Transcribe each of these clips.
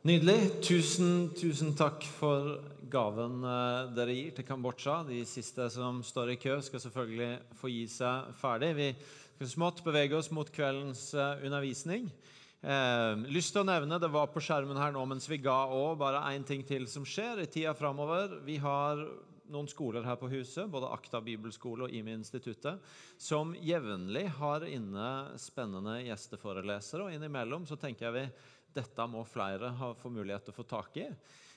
Nydelig. Tusen, tusen takk for gaven eh, dere gir til Kambodsja. De siste som står i kø, skal selvfølgelig få gi seg ferdig. Vi skal smått bevege oss mot kveldens eh, undervisning. Eh, lyst til å nevne, Det var på skjermen her nå mens vi ga òg, bare én ting til som skjer i tida framover. Vi har noen skoler her på huset, både Akta bibelskole og IMI-instituttet, som jevnlig har inne spennende gjesteforelesere. Og innimellom så tenker jeg vi dette må flere få mulighet til å få tak i.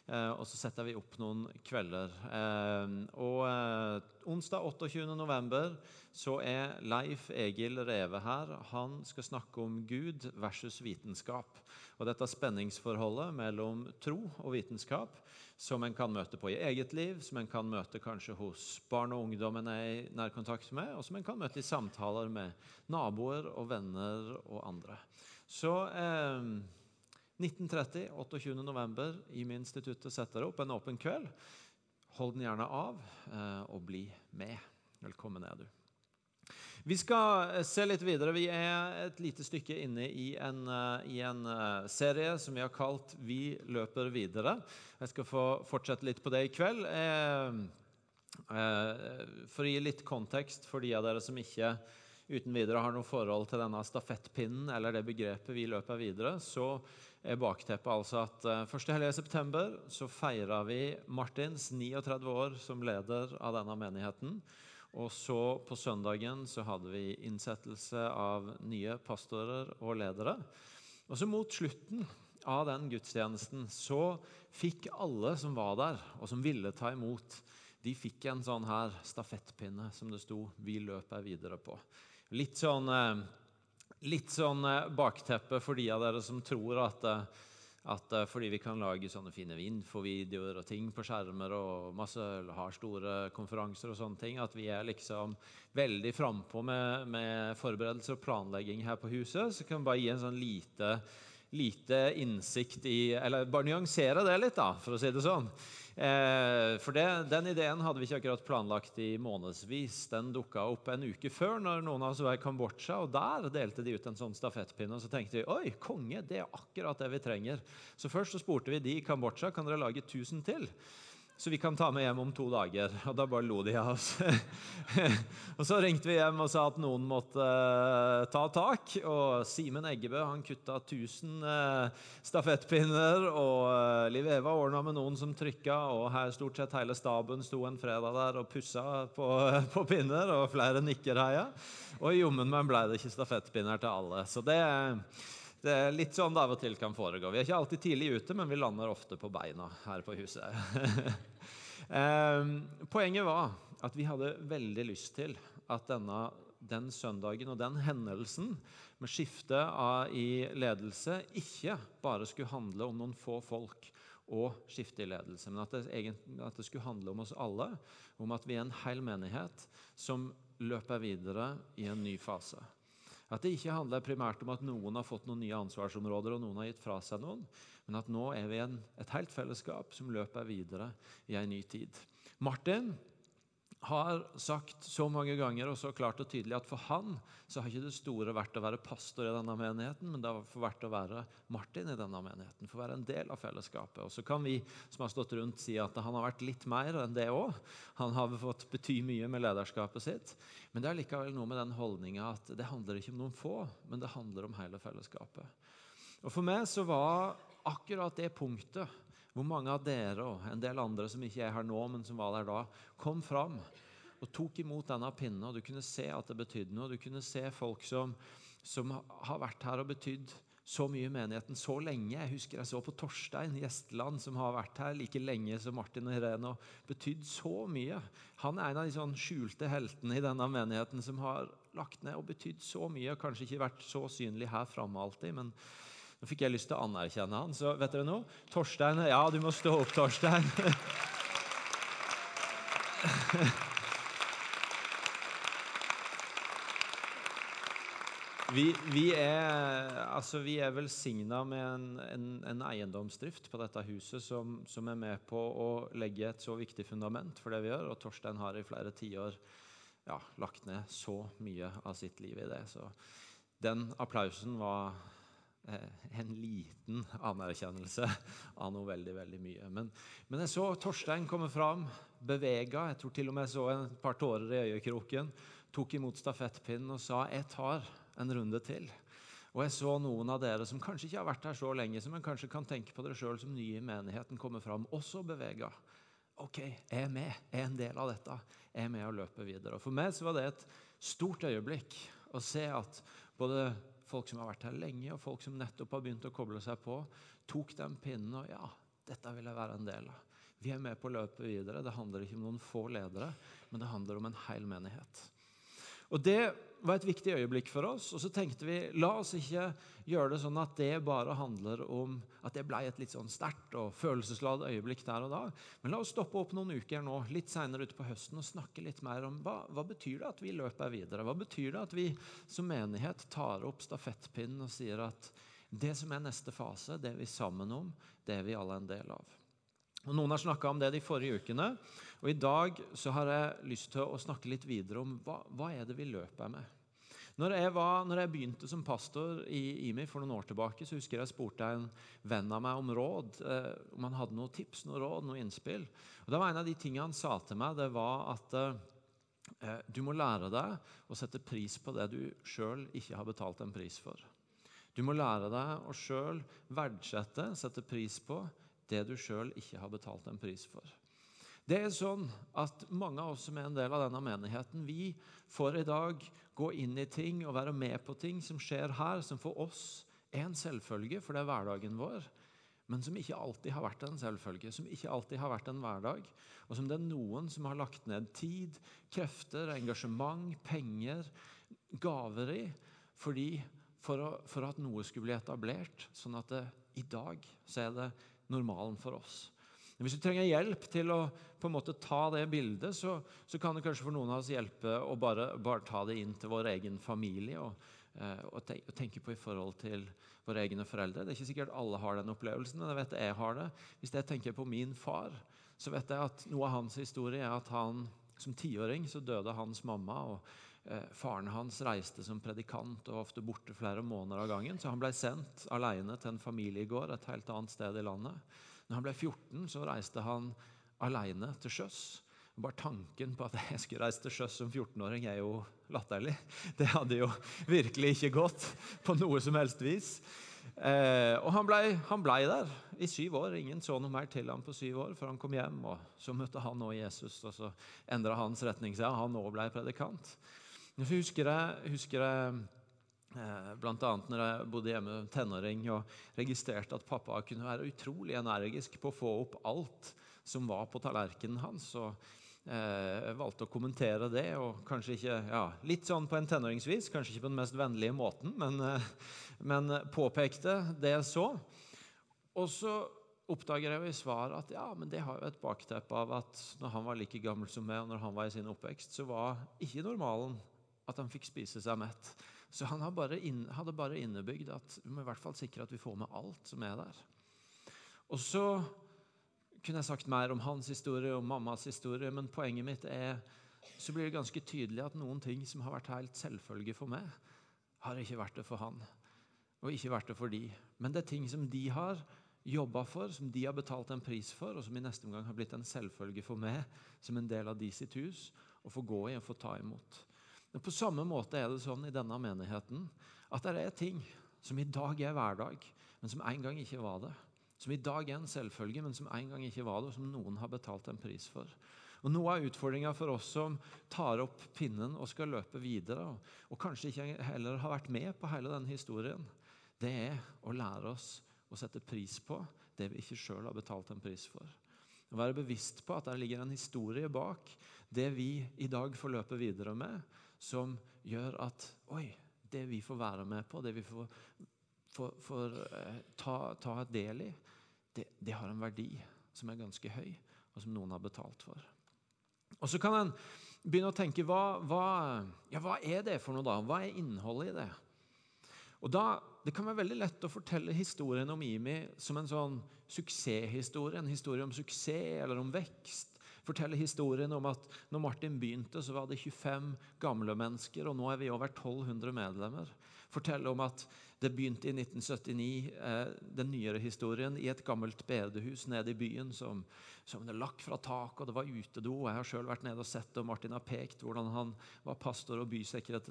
Eh, og så setter vi opp noen kvelder. Eh, og eh, onsdag 28.11. så er Leif Egil Reve her. Han skal snakke om Gud versus vitenskap. Og dette spenningsforholdet mellom tro og vitenskap som en kan møte på i eget liv, som en kan møte kanskje hos barn og ungdom en er i nærkontakt med, og som en kan møte i samtaler med naboer og venner og andre. Så eh, 1930, 28. november, IMI-instituttet setter opp en åpen kveld. Hold den gjerne av, eh, og bli med. Velkommen er du. Vi skal eh, se litt videre. Vi er et lite stykke inne i en, eh, i en, serie som vi har kalt 'Vi løper videre'. Jeg skal få fortsette litt på det i kveld. For å gi litt kontekst for de av dere som ikke uten videre har noe forhold til denne stafettpinnen eller det begrepet 'vi løper videre', så er bakteppet altså at første helg i september så feira vi Martins 39 år som leder av denne menigheten. Og så på søndagen så hadde vi innsettelse av nye pastorer og ledere. Og så mot slutten av den gudstjenesten så fikk alle som var der, og som ville ta imot, de fikk en sånn her stafettpinne som det sto 'Vi løper videre' på. Litt sånn uh, litt sånn eh, bakteppe for de av dere som tror at, eh, at eh, fordi vi kan lage sånne fine infovideoer og ting på skjermer og masse, har store konferanser og sånne ting, at vi er liksom veldig frampå med, med forberedelser og planlegging her på huset, så kan vi bare gi en sånn lite, lite innsikt i Eller bare nyansere det litt, da, for å si det sånn. Eh, for det, Den ideen hadde vi ikke akkurat planlagt i månedsvis. Den dukka opp en uke før når noen av oss var i Kambodsja. og Der delte de ut en sånn stafettpinne. og Så tenkte vi oi, konge, det er akkurat det vi trenger. Så først så spurte vi de i Kambodsja kan dere lage 1000 til så vi kan ta med hjem om to dager. Og da bare lo de av oss. og så ringte vi hjem og sa at noen måtte uh, ta tak. Og Simen Eggebø han kutta 1000 uh, eh, stafettpinner. Og uh, Liv Eva ordna med noen som trykka, og her stort sett hele staben sto en fredag der og pussa på, på pinner, og flere nikker heia. Og jommen meg ble det ikke stafettpinner til alle. Så det det er litt sånn det av og til kan foregå. Vi er ikke alltid tidlig ute, men vi lander ofte på beina her på huset. Ehm, poenget var at vi hadde veldig lyst til at denne, den søndagen og den hendelsen med skifte i ledelse ikke bare skulle handle om noen få folk og skifte i ledelse, men at det, at det skulle handle om oss alle. Om at vi er en hel menighet som løper videre i en ny fase. At det ikke handler primært om at noen har fått noen nye ansvarsområder og noen har gitt fra seg noen, men at nå er vi en, et helt fellesskap som løper videre i en ny tid. Martin har sagt så mange ganger og så klart og tydelig at for han så har ikke det store vært å være pastor i denne menigheten, men det har vært å være Martin i denne menigheten, for å være en del av fellesskapet. Og Så kan vi som har stått rundt si at han har vært litt mer enn det òg. Han har fått bety mye med lederskapet sitt. Men det er likevel noe med den holdninga at det handler ikke om noen få, men det handler om hele fellesskapet. Og For meg så var akkurat det punktet hvor mange av dere og en del andre som ikke er her nå, men som var der da, kom fram og tok imot denne pinnen. og Du kunne se at det betydde noe. Du kunne se folk som, som har vært her og betydd så mye i menigheten så lenge. Jeg husker jeg så på Torstein Gjesteland, som har vært her like lenge som Martin og Irene, og betydd så mye. Han er en av de sånn skjulte heltene i denne menigheten som har lagt ned og betydd så mye. Kanskje ikke vært så synlig her framme alltid, men nå fikk jeg lyst til å anerkjenne han, så vet dere noe? Torstein Ja, du må stå opp, Torstein. Vi, vi, er, altså vi er velsigna med en, en, en, eiendomsdrift på dette huset som, som, er med på å legge et så viktig fundament for det vi gjør. Og Torstein har i flere tiår ja, lagt ned så mye av sitt liv i det. Så den applausen var en liten anerkjennelse av noe veldig veldig mye. Men, men jeg så Torstein komme fram, bevega. Jeg tror til og med jeg så et par tårer i øyekroken. Tok imot stafettpinnen og sa 'Jeg tar en runde til'. Og jeg så noen av dere som kanskje ikke har vært her så lenge, som kanskje kan tenke på dere sjøl som nye i menigheten, komme fram, også bevega. OK, jeg er med. Jeg er en del av dette. Jeg er med og løper videre. Og For meg så var det et stort øyeblikk å se at både folk som har vært her lenge, og folk som nettopp har begynt å koble seg på, tok den pinnen og ja, dette vil jeg være en del av. Vi er med på å løpe videre. Det handler ikke om noen få ledere, men det handler om en hel menighet. Og Det var et viktig øyeblikk for oss. Og så tenkte vi la oss ikke gjøre det sånn at det bare handler om at det ble et litt sånn sterkt og følelsesladet øyeblikk der og da. Men la oss stoppe opp noen uker nå, litt seinere ute på høsten og snakke litt mer om hva, hva betyr det at vi løper videre. Hva betyr det at vi som menighet tar opp stafettpinnen og sier at det som er neste fase, det er vi sammen om, det er vi alle en del av. Og Noen har snakka om det de forrige ukene. og I dag så har jeg lyst til å snakke litt videre om hva, hva er det vi løper med. Når jeg, var, når jeg, begynte som pastor i IMI for noen år tilbake, så husker jeg spurte en venn av meg om råd, eh, om han hadde noen tips, noen råd, noen innspill. Og det var En av de tingene han sa til meg, det var at eh, du må lære deg å sette pris på det du sjøl ikke har betalt en pris for. Du må lære deg å sjøl verdsette, sette pris på, det du sjøl ikke har betalt en pris for. Det er sånn at Mange av oss som er en del av denne menigheten, vi får i dag gå inn i ting og være med på ting som skjer her, som for oss er en selvfølge, for det er hverdagen vår, men som ikke alltid har vært en selvfølge, som ikke alltid har vært en hverdag, og som det er noen som har lagt ned tid, krefter, engasjement, penger, gaver i, fordi for, å, for at noe skulle bli etablert, sånn at det, i dag så er det normalen for oss. Hvis du trenger hjelp til å på en måte ta det bildet, så, så kan det kanskje for noen av oss hjelpe å bare, bare ta det inn til vår egen familie og, eh, og, tenke på i forhold til våre egne foreldre. Det er ikke sikkert alle har den opplevelsen, men jeg vet jeg har det. Hvis jeg tenker på min far, så vet jeg at noe av hans historie er at han som tiåring så døde hans mamma. og Faren hans reiste som predikant og var ofte borte flere måneder av gangen. Så han ble sendt alene til en familiegård et helt annet sted i landet. Når han ble 14, så reiste han alene til sjøs. Bare tanken på at jeg skulle reise til sjøs som 14-åring, er jo latterlig. Det hadde jo virkelig ikke gått på noe som helst vis. Eh, og han blei ble der i syv år. Ingen så noe mer til ham på syv år før han kom hjem. og Så møtte han òg Jesus, og så endra hans retning seg, og han òg ble predikant. Jeg husker jeg, husker jeg eh, annet når jeg bodde hjemme tenåring og registrerte at pappa kunne være utrolig energisk på å få opp alt som var på tallerkenen hans. og eh, Jeg valgte å kommentere det, og kanskje ikke, ja, litt sånn på en tenåringsvis. Kanskje ikke på den mest vennlige måten, men, eh, men påpekte det jeg så. Og så oppdager jeg i svaret at ja, men det har jo et bakteppe av at når han var like gammel som meg, og når han var i sin oppvekst, så var ikke normalen at han fikk spise seg mett. Så han hadde bare, innebygd at vi må i hvert fall sikre at vi får med alt som er der. Og så kunne jeg sagt mer om hans historie og mammas historie, men poenget mitt er så blir det ganske tydelig at noen ting som har vært helt selvfølge for meg, har ikke vært det for han. Og ikke vært det for de. Men det er ting som de har jobba for, som de har betalt en pris for, og som i neste omgang har blitt en selvfølge for meg som en del av de sitt hus, å få gå i og få ta imot. Men på samme måte er det sånn i denne menigheten at det er ting som i dag er hverdag, men som en gang ikke var det. Som i dag er en selvfølge, men som en gang ikke var det, og som noen har betalt en pris for. Og Noe av utfordringa for oss som tar opp pinnen og skal løpe videre, og kanskje ikke heller har vært med på hele denne historien, det er å lære oss å sette pris på det vi ikke sjøl har betalt en pris for. Å være bevisst på at der ligger en historie bak det vi i dag får løpe videre med, som gjør at Oi, det vi får være med på, det vi får, får, får eh, ta, ta, del i, det, det, har en verdi som er ganske høy, og som noen har betalt for. Og Så kan en begynne å tenke hva, hva, ja, hva er det for noe, da? Hva er innholdet i det? Og da, Det kan være veldig lett å fortelle historien om IMI som en sånn suksesshistorie. En historie om suksess eller om vekst forteller historien om at når Martin begynte, så var det 25 gamle mennesker, og nå er vi over 1200 medlemmer. forteller om at det begynte i 1979, eh, den nyere historien, i et gammelt bedehus nede i byen som, som det lakk fra tak, og det var utedo. Jeg har sjøl vært nede og sett, og Martin har pekt hvordan han var pastor og,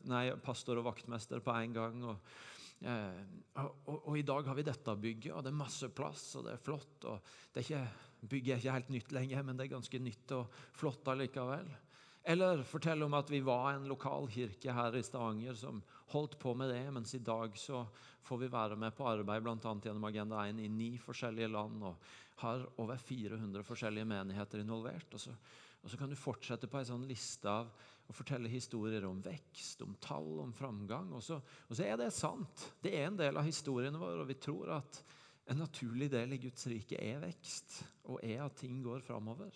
nei, pastor og vaktmester på en gang. og og, og, og, I dag har vi dette bygget, og det er masse plass, og det er flott. og er ikke, Bygget er ikke helt nytt lenger, men det er ganske nytt og flott allikevel. Eller fortelle om at vi var en lokal kirke her i Stavanger som holdt på med det, mens i dag så får vi være med på arbeid bl.a. gjennom Agenda 1 i ni forskjellige land og har over 400 forskjellige menigheter involvert. Og så, og så kan du fortsette på en sånn liste av og fortelle historier om vekst, om tall, om framgang. Og så, og så, er det sant. Det er en del av historien vår, og vi tror at en naturlig del i Guds rike er vekst, og er at ting går framover.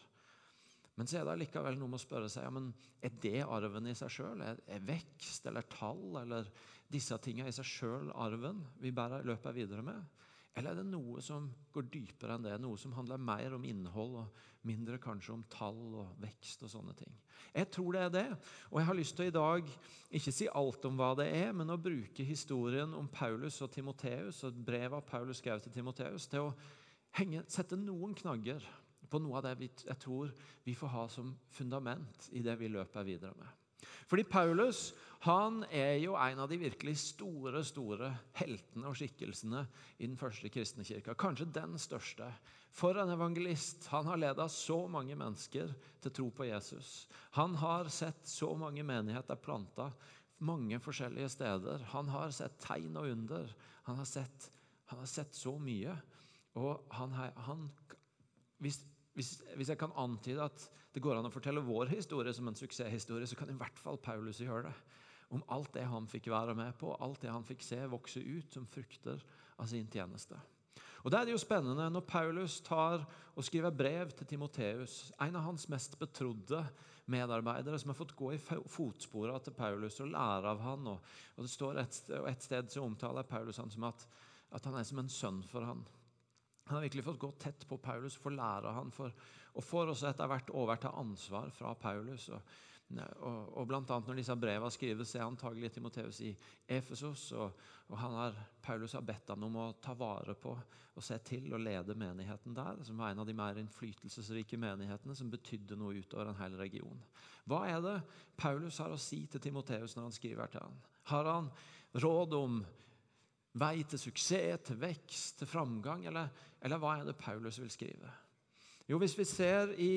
Men så er det likevel noe med å spørre seg ja, men er det arven i seg sjøl. Er, er, vekst eller tall eller disse tingene i seg sjøl arven vi bare løper videre med? Eller er det noe som går dypere enn det? Noe som handler mer om innhold og mindre kanskje om tall og vekst og sånne ting? Jeg tror det er det. Og jeg har lyst til å i dag ikke si alt om hva det er, men å bruke historien om Paulus og Timoteus og brevet Paulus skrev til Timoteus til å henge, sette noen knagger på noe av det vi, jeg tror vi får ha som fundament i det vi løper videre med. Fordi Paulus han er jo en av de virkelig store store heltene og skikkelsene i den første kristne kirka. Kanskje den største. For en evangelist. Han har leda så mange mennesker til tro på Jesus. Han har sett så mange menigheter planta mange forskjellige steder. Han har sett tegn og under. Han har sett, han har sett så mye. Og han, han hvis, hvis, hvis jeg kan antyde at det går an å fortelle vår historie som en suksesshistorie, så kan i hvert fall Paulus gjøre det. Om alt det han fikk være med på, alt det han fikk se vokse ut som frukter av sin tjeneste. Og Da er det jo spennende når Paulus tar og skriver brev til Timoteus, en av hans mest betrodde medarbeidere, som har fått gå i fotsporene til Paulus og lære av han. Og, det står et, et sted så omtaler Paulus han som at, at han er som en sønn for han. Han har virkelig fått gå tett på Paulus, få lære han, for og får også etter hvert overta ansvar fra Paulus. Og, og, og blant annet Når disse brevene skrives, er antagelig Timoteus i Efesos. Og, og har, Paulus har bedt ham om å ta vare på og se til og lede menigheten der, som var en av de mer innflytelsesrike menighetene som betydde noe utover en hel region. Hva er det Paulus har å si til Timoteus når han skriver til ham? Har han råd om vei til suksess, til vekst, til framgang, eller, eller hva er det Paulus vil skrive? Jo, hvis vi ser i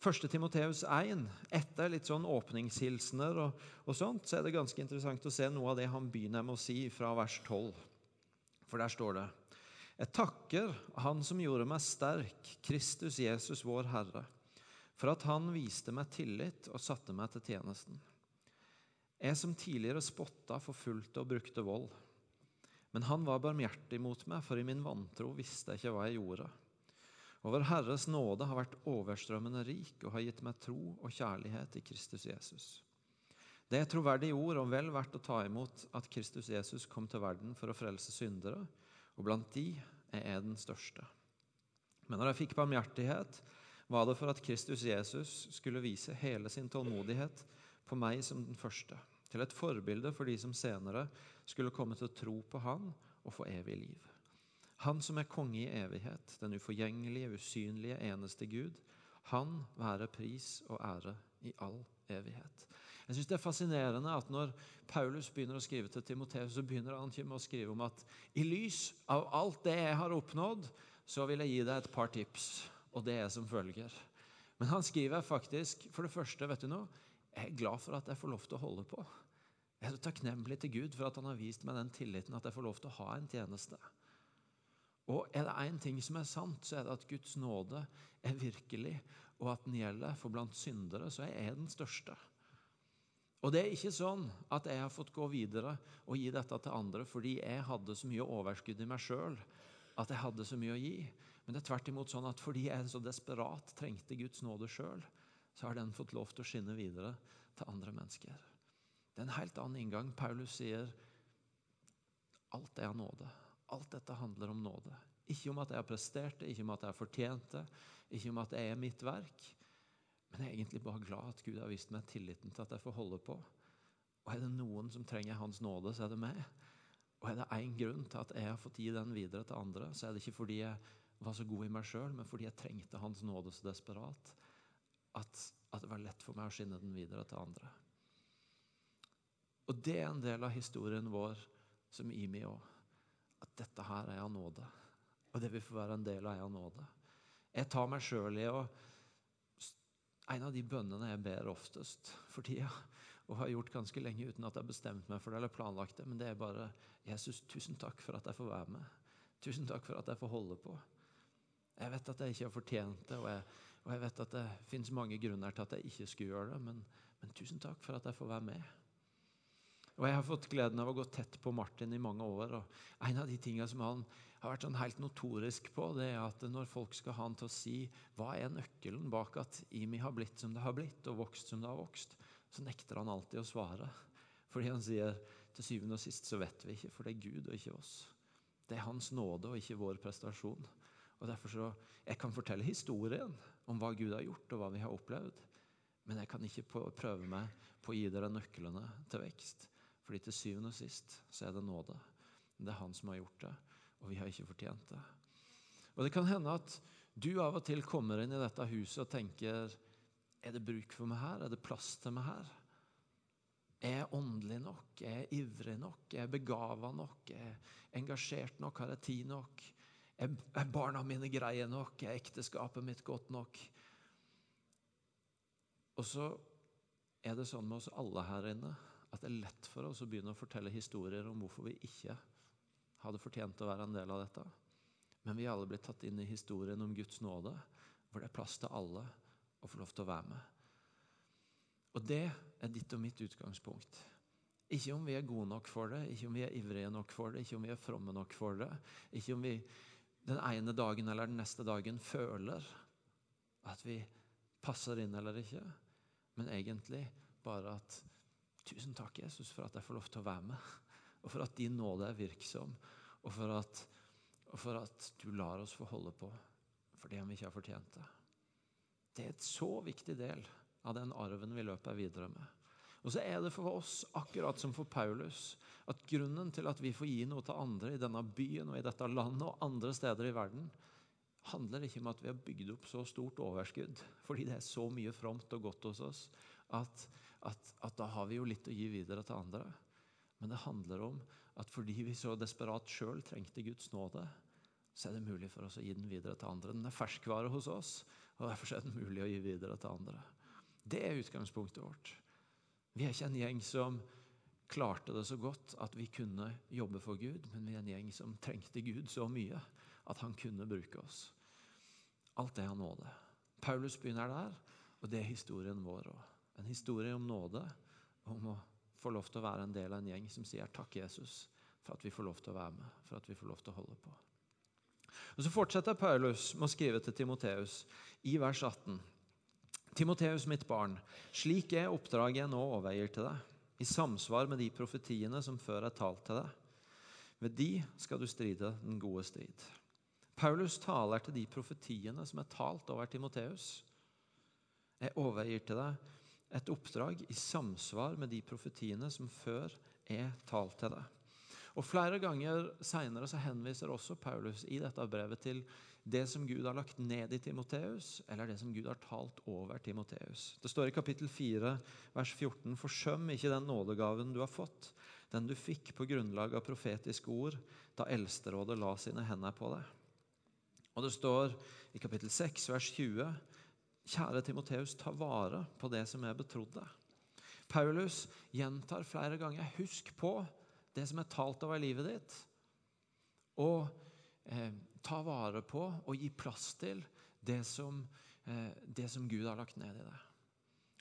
1. Timoteus 1, etter litt sånn åpningshilsener og, og, sånt, så er det ganske interessant å se noe av det han begynner med å si fra vers 12. For der står det Jeg takker Han som gjorde meg sterk, Kristus Jesus vår Herre, for at Han viste meg tillit og satte meg til tjenesten. Jeg som tidligere spotta, forfulgte og brukte vold. Men han var barmhjertig mot meg, for i min vantro visste jeg ikke hva jeg gjorde. Og vår Herres nåde har vært overstrømmende rik og har gitt meg tro og kjærlighet i Kristus Jesus. Det er troverdige ord og vel verdt å ta imot at Kristus Jesus kom til verden for å frelse syndere, og blant de er jeg den største. Men når jeg fikk barmhjertighet, var det for at Kristus Jesus skulle vise hele sin tålmodighet på meg som den første, til et forbilde for de som senere skulle komme til å tro på Han og få evig liv. Han som er konge i evighet, den uforgjengelige, usynlige, eneste Gud. Han være pris og ære i all evighet. Jeg synes Det er fascinerende at når Paulus begynner å skrive til Timoteus, så begynner han ikke med å skrive om at i lys av alt det jeg har oppnådd, så vil jeg gi deg et par tips, og det er som følger. Men han skriver faktisk for det første vet du noe, jeg er glad for at jeg får lov til å holde på. Jeg er takknemlig til Gud for at han har vist meg den tilliten at jeg får lov til å ha en tjeneste. Og er det én ting som er sant, så er det at Guds nåde er virkelig, og at den gjelder. For blant syndere så er jeg den største. Og det er ikke sånn at jeg har fått gå videre og gi dette til andre fordi jeg hadde så mye overskudd i meg sjøl at jeg hadde så mye å gi. Men det er tvert imot sånn at fordi jeg så desperat trengte Guds nåde sjøl, så har den fått lov til å skinne videre til andre mennesker. Det er en helt annen inngang. Paulus sier alt er av nåde. Alt dette handler om nåde. Ikke om at jeg har prestert det, ikke om at jeg har fortjent det, ikke om at jeg er mitt verk. Men jeg er egentlig bare glad at Gud har vist meg tilliten til at jeg får holde på. Og er det noen som trenger Hans nåde, så er det meg. Og er det én grunn til at jeg har fått gi den videre til andre, så er det ikke fordi jeg var så god i meg sjøl, men fordi jeg trengte Hans nåde så desperat at, at, det var lett for meg å skinne den videre til andre. Og det er en del av historien vår som Imi òg. At dette her er av nåde. Og det vil få være en del av av nåde. Jeg tar meg sjøl i å En av de bønnene jeg ber oftest for tida, og har gjort ganske lenge uten at jeg har bestemt meg for det eller planlagt det, men det er bare Jesus, tusen takk for at jeg får være med. Tusen takk for at jeg får holde på. Jeg vet at jeg ikke har fortjent det, og jeg, og jeg vet at det finnes mange grunner til at jeg ikke skulle gjøre det, men, men tusen takk for at jeg får være med. Og Jeg har fått gleden av å gå tett på Martin i mange år. og En av de tingene som han har vært sånn helt notorisk på, det er at når folk skal ha han til å si hva er nøkkelen bak at IMI har blitt som det har blitt, og vokst som det har vokst, så nekter han alltid å svare. Fordi han sier til syvende og sist så vet vi ikke, for det er Gud og ikke oss. Det er Hans nåde og ikke vår prestasjon. Og derfor så, Jeg kan fortelle historien om hva Gud har gjort, og hva vi har opplevd. Men jeg kan ikke prøve meg på å gi dere nøklene til vekst. Fordi til syvende og sist så er det nåde. Det er Han som har gjort det, og vi har ikke fortjent det. Og Det kan hende at du av og til kommer inn i dette huset og tenker er det bruk for meg her? Er det plass til meg her? Er jeg åndelig nok? Er jeg ivrig nok? Er jeg begava nok? Er jeg engasjert nok? Har jeg tid nok? Er barna mine greie nok? Er ekteskapet mitt godt nok? Og så er det sånn med oss alle her inne at det er lett for oss å begynne å fortelle historier om hvorfor vi ikke hadde fortjent å være en del av dette. Men vi er alle blitt tatt inn i historien om Guds nåde, hvor det er plass til alle å få lov til å være med. Og det er ditt og mitt utgangspunkt. Ikke om vi er gode nok for det, ikke om vi er ivrige nok for det, ikke om vi er fromme nok for det. Ikke om vi den ene dagen eller den neste dagen føler at vi passer inn eller ikke. Men egentlig bare at Tusen takk, Jesus, for at jeg får lov til å være med. Og for at din nåde er virksom. Og for at, og for at du lar oss få holde på for om vi ikke har fortjent det. Det er et så viktig del av den arven vi løper videre med. Og så er det for oss, akkurat som for Paulus, at grunnen til at vi får gi noe til andre i denne byen og i dette landet og andre steder i verden, handler ikke om at vi har bygd opp så stort overskudd, fordi det er så mye fromt og godt hos oss, at, at, at da har vi jo litt å gi videre til andre. Men det handler om at fordi vi så desperat sjøl trengte Guds nåde, så er det mulig for oss å gi den videre til andre. Den er ferskvare hos oss, og Derfor er det mulig å gi videre til andre. Det er utgangspunktet vårt. Vi er ikke en gjeng som klarte det så godt at vi kunne jobbe for Gud, men vi er en gjeng som trengte Gud så mye at han kunne bruke oss. Alt det er nåde. Paulus begynner der, og det er historien vår òg. En historie om nåde, om å få lov til å være en del av en gjeng som sier takk, Jesus, for at vi får lov til å være med, for at vi får lov til å holde på. Og Så fortsetter Paulus med å skrive til Timoteus i vers 18. Timoteus, mitt barn, slik er oppdraget jeg nå overgir til deg, i samsvar med de profetiene som før er talt til deg. Ved de skal du stride den gode strid. Paulus taler til de profetiene som er talt over Timoteus. Jeg overgir til deg et oppdrag i samsvar med de profetiene som før er talt til deg. Og Flere ganger senere så henviser også Paulus i dette brevet til det som Gud har lagt ned i Timoteus, eller det som Gud har talt over Timoteus. Det står i kapittel 4, vers 14.: Forsøm ikke den nådegaven du har fått, den du fikk på grunnlag av profetiske ord, da Eldsterådet la sine hender på deg. Og det står i kapittel 6, vers 20.: Kjære Timoteus, ta vare på det som er betrodd deg. Paulus gjentar flere ganger 'husk på' det som er talt over livet ditt. Og eh, ta vare på og gi plass til det som, eh, det som Gud har lagt ned i deg.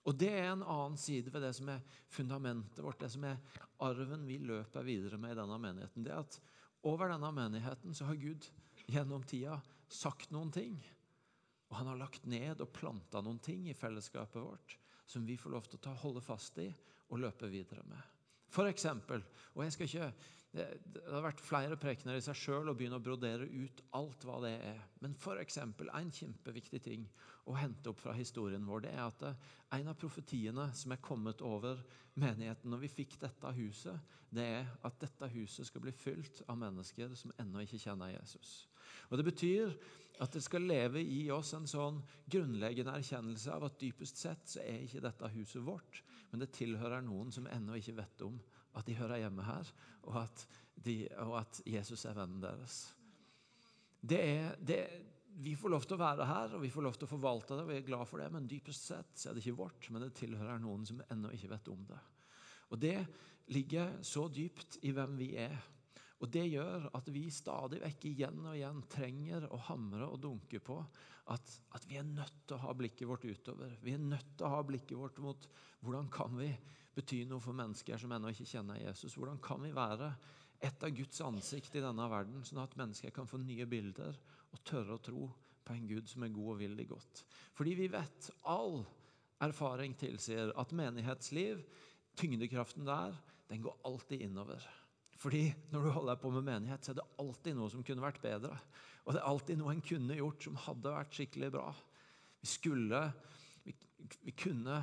Og Det er en annen side ved det som er fundamentet vårt, det som er arven vi løper videre med i denne menigheten. Det er at Over denne menigheten så har Gud gjennom tida sagt noen ting. Og han har lagt ned og planta noen ting i fellesskapet vårt som vi får lov til å ta, holde fast i og løpe videre med. For eksempel, og jeg skal ikke det, det har vært flere prekener i seg sjøl å begynne å brodere ut alt hva det er. Men f.eks. en kjempeviktig ting å hente opp fra historien vår, det er at det, en av profetiene som er kommet over menigheten når vi fikk dette huset, det er at dette huset skal bli fylt av mennesker som ennå ikke kjenner Jesus. Og Det betyr at det skal leve i oss en sånn grunnleggende erkjennelse av at dypest sett så er ikke dette huset vårt, men det tilhører noen som ennå ikke vet om at de hører hjemme her, og at, de, og at Jesus er vennen deres. Det er, det, vi får lov til å være her, og vi får lov til å forvalte det, og vi er glad for det, men dypest sett så er det ikke vårt, men det tilhører noen som ennå ikke vet om det. Og det ligger så dypt i hvem vi er. Og Det gjør at vi stadig vekk igjen og igjen trenger å hamre og dunke på at, at, vi er nødt til å ha blikket vårt utover. Vi er nødt til å ha blikket vårt mot hvordan kan vi bety noe for mennesker som ennå ikke kjenner Jesus? Hvordan kan vi være et av Guds ansikt i denne verden, sånn at mennesker kan få nye bilder og tørre å tro på en Gud som er god og vil de godt? Fordi vi vet, all erfaring tilsier, at menighetsliv, tyngdekraften der, den går alltid innover. Fordi når du holder på med menighet, så er det alltid noe som kunne vært bedre. Og det er alltid noe en kunne gjort som hadde vært skikkelig bra. Vi skulle Vi, vi kunne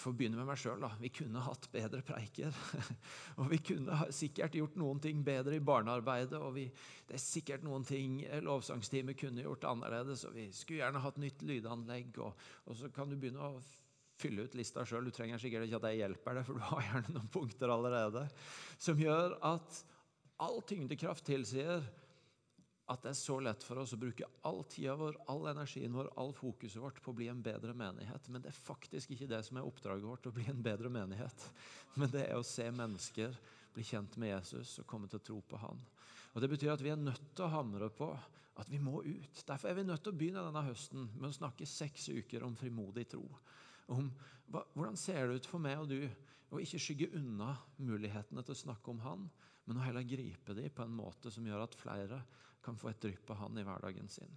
for å begynne med meg sjøl, vi kunne hatt bedre preiker. og vi kunne sikkert gjort noen ting bedre i barnearbeidet. Og vi, det er sikkert noen ting lovsangsteamet kunne gjort annerledes. Og vi skulle gjerne hatt nytt lydanlegg. Og, og så kan du begynne å fylle ut lista sjøl. Du trenger sikkert ikke at jeg hjelper deg, for du har gjerne noen punkter allerede. Som gjør at all tyngdekraft tilsier at det er så lett for oss å bruke all tida vår, all energien vår, all fokuset vårt på å bli en bedre menighet. Men det er faktisk ikke det som er oppdraget vårt, å bli en bedre menighet. Men det er å se mennesker bli kjent med Jesus og komme til å tro på Han. Og Det betyr at vi er nødt til å hamre på at vi må ut. Derfor er vi nødt til å begynne denne høsten med å snakke seks uker om frimodig tro. Om hva, hvordan ser det ut for meg og du å ikke skygge unna mulighetene til å snakke om Han, men å heller gripe dem på en måte som gjør at flere kan få et drypp av Han i hverdagen sin.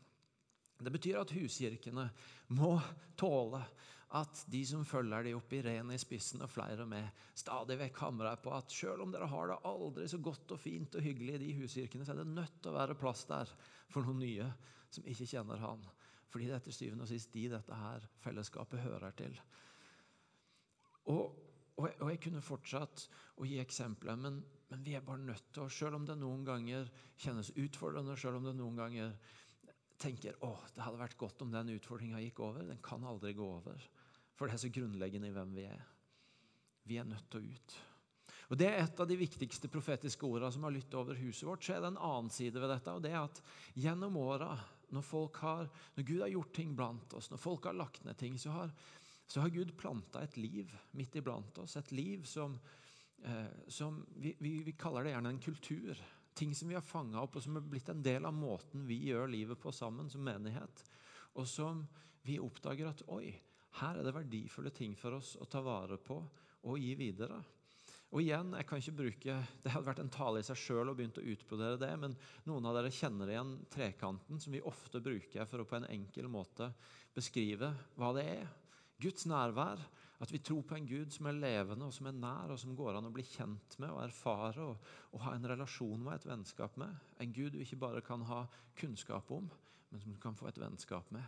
Det betyr at huskirkene må tåle at de som følger de opp, Irene i spissen og flere med, stadig vekk hamrer på at selv om dere har det aldri så godt og fint og hyggelig i de huskirkene, så er det nødt til å være plass der for noen nye som ikke kjenner Han. Fordi det er til syvende og sist de dette her fellesskapet hører til. Og, og, og jeg kunne fortsatt å gi eksempler, men men vi er bare nødt til å, selv om det noen ganger kjennes utfordrende, selv om det noen ganger tenker å, det hadde vært godt om den utfordringa gikk over. Den kan aldri gå over. For det er så grunnleggende i hvem vi er. Vi er nødt til å ut. Og Det er et av de viktigste profetiske ordene som har lyttet over huset vårt. Så er det en annen side ved dette, og det er at gjennom åra, når, når Gud har gjort ting blant oss, når folk har lagt ned ting, så har, så har Gud planta et liv midt iblant oss. Et liv som, eh, som vi, vi, vi, kaller det gjerne en kultur. Ting som vi har fanga opp, og som er blitt en del av måten vi gjør livet på sammen som menighet. Og som vi oppdager at oi, her er det verdifulle ting for oss å ta vare på og gi videre. Og igjen, jeg kan ikke bruke, Det hadde vært en tale i seg sjøl å begynne å utbrodere det, men noen av dere kjenner igjen trekanten, som vi ofte bruker for å på en enkel måte beskrive hva det er. Guds nærvær at vi tror på en Gud som er levende og som er nær, og som går an å bli kjent med og erfare og, og ha en relasjon med, et vennskap med. En Gud du ikke bare kan ha kunnskap om, men som du kan få et vennskap med.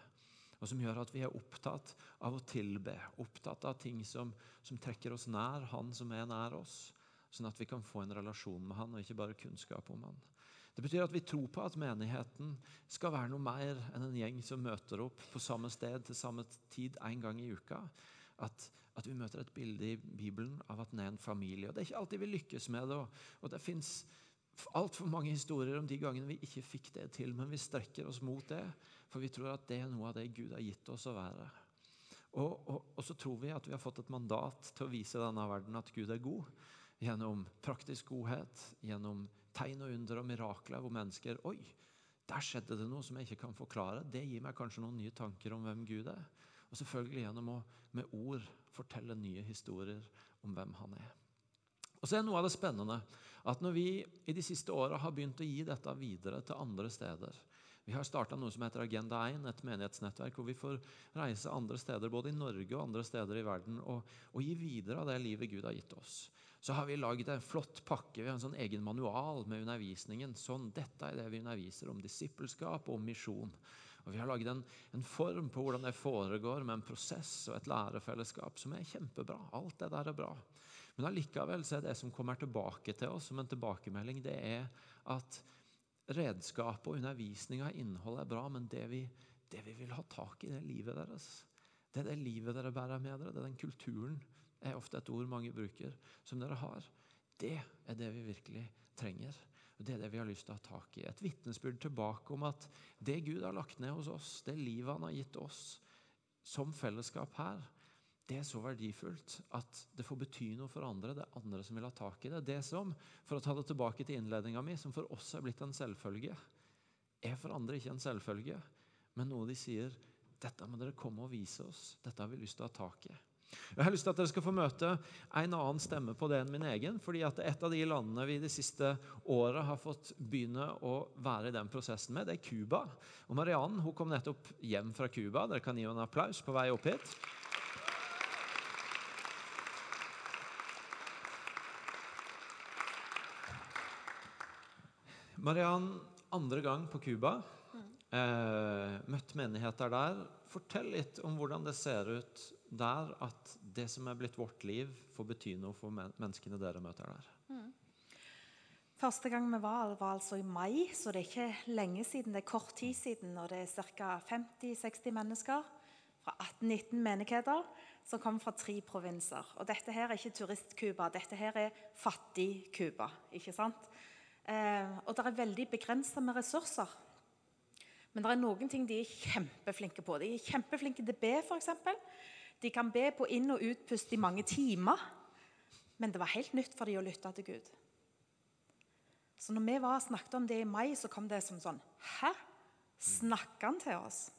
Og som gjør at vi er opptatt av å tilbe, opptatt av ting som, som trekker oss nær Han som er nær oss. Sånn at vi kan få en relasjon med Han, og ikke bare kunnskap om Han. Det betyr at vi tror på at menigheten skal være noe mer enn en gjeng som møter opp på samme sted til samme tid en gang i uka. At, at, vi møter et bilde i Bibelen av at den er en familie. Og Det er ikke alltid vi lykkes med det. Og, det fins altfor mange historier om de gangene vi ikke fikk det til, men vi strekker oss mot det, for vi tror at det er noe av det Gud har gitt oss å være. Og, og, og så tror vi at vi har fått et mandat til å vise denne verden at Gud er god, gjennom praktisk godhet, gjennom tegn og under og mirakler hvor mennesker Oi, der skjedde det noe som jeg ikke kan forklare. Det gir meg kanskje noen nye tanker om hvem Gud er. Og selvfølgelig gjennom å med ord fortelle nye historier om hvem han er. Og så er Noe av det spennende at når vi i de siste åra har begynt å gi dette videre til andre steder Vi har starta noe som heter Agenda 1, et menighetsnettverk hvor vi får reise andre steder, både i Norge og andre steder i verden, og, og gi videre av det livet Gud har gitt oss. Så har vi lagd en flott pakke. Vi har en sånn egen manual med undervisningen. Sånn, dette er det vi underviser om disippelskap og misjon. Og Vi har laget en, en, form på hvordan det foregår, med en prosess og et lærefellesskap som er kjempebra. Alt det der er bra. Men allikevel så er det som kommer tilbake til oss som en tilbakemelding, det er at redskapet og undervisninga og innholdet er bra, men det vi, det vi vil ha tak i, det er livet deres. Det er det livet dere bærer med dere. Det er den kulturen er ofte et ord mange bruker, som dere har. Det er det vi virkelig trenger. Og Det er det vi har lyst til å ha tak i. Et vitnesbyrd tilbake om at det Gud har lagt ned hos oss, det livet han har gitt oss som fellesskap her, det er så verdifullt at det får bety noe for andre. Det er andre som vil ha tak i det. Det som, for å ta det tilbake til innledninga mi, som for oss er blitt en selvfølge, er for andre ikke en selvfølge, men noe de sier dette må dere komme og vise oss. Dette har vi lyst til å ha tak i. Jeg har lyst til at dere skal få møte en annen stemme på det enn min egen. fordi at Et av de landene vi de siste åra har fått begynne å være i den prosessen med, det er Cuba. Mariann hun kom nettopp hjem fra Cuba. Dere kan gi henne en applaus på vei opp hit. Mariann, andre gang på Cuba. Eh, møtt menigheter der. Fortell litt om hvordan det ser ut der at det som er blitt vårt liv, får bety noe for menneskene dere møter der? Mm. Første gang vi var, var altså i mai, så det er ikke lenge siden. Det er kort tid siden. Og det er ca. 50-60 mennesker fra 18-19 menigheter som kommer fra tre provinser. Og dette her er ikke turist-Cuba, dette her er fattig-Cuba. ikke sant? Eh, og det er veldig begrensa med ressurser. Men det er noen ting de er kjempeflinke på. De er kjempeflinke til å be, f.eks. De kan be på inn- og utpust i mange timer. Men det var helt nytt for dem å lytte til Gud. Så når vi var snakket om det i mai, så kom det som sånn Hæ? Snakker han til oss?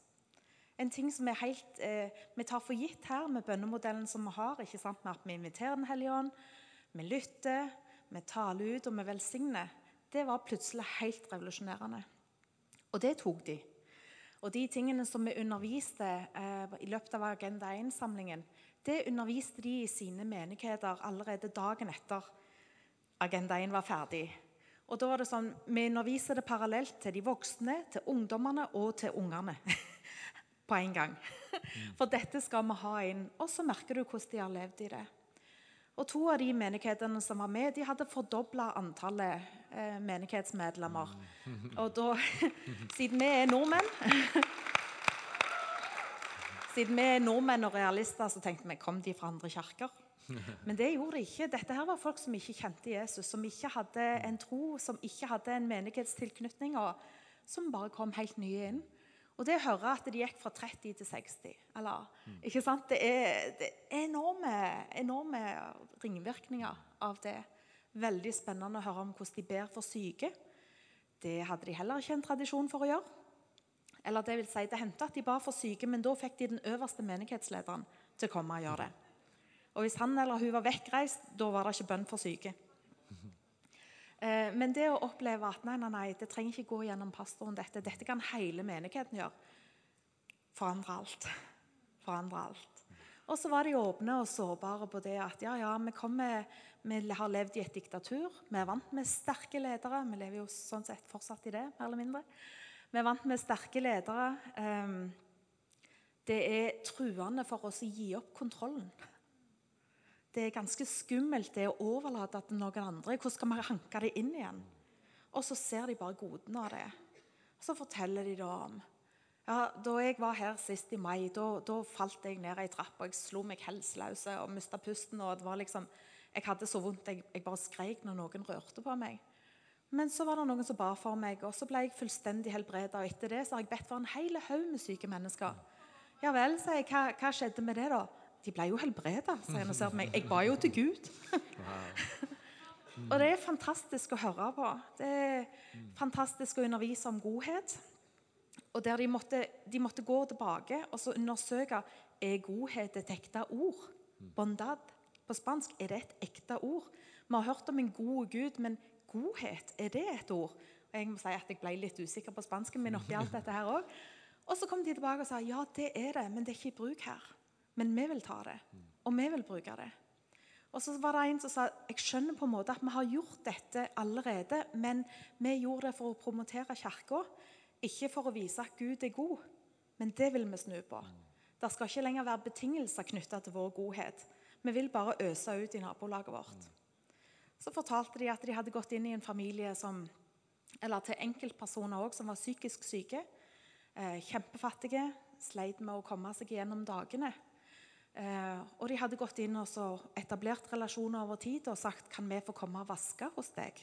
En ting som helt, eh, vi tar for gitt her med bønnemodellen som vi har, ikke sant? med at vi inviterer Den hellige ånd, vi lytter, vi taler ut og vi velsigner, det var plutselig helt revolusjonerende. Og det tok de. Og de tingene som vi underviste eh, i løpet av Agenda 1-samlingen, det underviste de i sine menigheter allerede dagen etter Agenda 1 var ferdig. Og da var det sånn, Vi underviser det parallelt til de voksne, til ungdommene og til ungene. på en gang. For dette skal vi ha inn. Og så merker du hvordan de har levd i det. Og To av de menighetene som var med, de hadde fordobla antallet eh, menighetsmedlemmer. Og da, siden vi er nordmenn Siden vi er nordmenn og realister, så tenkte vi kom de fra andre kirker. Men det gjorde de ikke. Dette her var folk som ikke kjente Jesus, som ikke hadde en tro, som ikke hadde en menighetstilknytning, og som bare kom helt nye inn. Og det å høre at de gikk fra 30 til 60 eller, mm. ikke sant? Det er, det er enorme, enorme, ringvirkninger av det. Veldig spennende å høre om hvordan de ber for syke. Det hadde de heller ikke en tradisjon for å gjøre. Eller Det vil si, det hendte at de ba for syke, men da fikk de den øverste menighetslederen til å komme og gjøre det. Og Hvis han eller hun var vekkreist, da var det ikke bønn for syke. Eh, men det å oppleve at nei, nei, nei, det trenger ikke gå gjennom pastoren, dette, dette kan hele menigheten gjøre, forandre alt. Forandre alt. Og så var de åpne og sårbare på det at ja, ja, vi, kommer, vi har levd i et diktatur. Vi er vant med sterke ledere. Vi lever jo sånn sett fortsatt i det, mer eller mindre. Vi er vant med sterke ledere. Ehm, det er truende for oss å gi opp kontrollen. Det er ganske skummelt det å overlate til noen andre. Hvordan skal vi hanke det inn igjen? Og så ser de bare godene av det. Så forteller de da om ja, Da jeg var her sist i mai, da, da falt jeg ned ei trapp og jeg slo meg helseløs og mista pusten. og det var liksom, Jeg hadde så vondt jeg, jeg bare skreik når noen rørte på meg. Men så var det noen som ba for meg, og så ble jeg fullstendig helbreda. Og etter det så har jeg bedt for en hel haug med syke mennesker. Ja vel, sier jeg. Hva, hva skjedde med det, da? De ble jo helbreda, sier han og ser på meg. Jeg ba jo til Gud. og det er fantastisk å høre på. Det er fantastisk å undervise om godhet. Og der de måtte, de måtte gå tilbake og så undersøke er godhet et ekte ord. Bondad på spansk, er det et ekte ord? Vi har hørt om en god Gud, men godhet, er det et ord? Og Jeg må si at jeg ble litt usikker på spansken min oppi alt dette her òg. Og så kom de tilbake og sa ja, det er det, men det er ikke i bruk her. Men vi vil ta det, og vi vil bruke det. Og så var det en som sa jeg skjønner på en måte at vi har gjort dette allerede, men vi gjorde det for å promotere Kirka, ikke for å vise at Gud er god. Men det vil vi snu på. Det skal ikke lenger være betingelser knytta til vår godhet. Vi vil bare øse ut i nabolaget vårt. Så fortalte de at de hadde gått inn i en familie som, eller til enkeltpersoner også, som var psykisk syke. Eh, kjempefattige, sleit med å komme seg gjennom dagene. Eh, og de hadde gått inn og etablert relasjoner over tid og sagt kan vi få komme og vaske hos deg.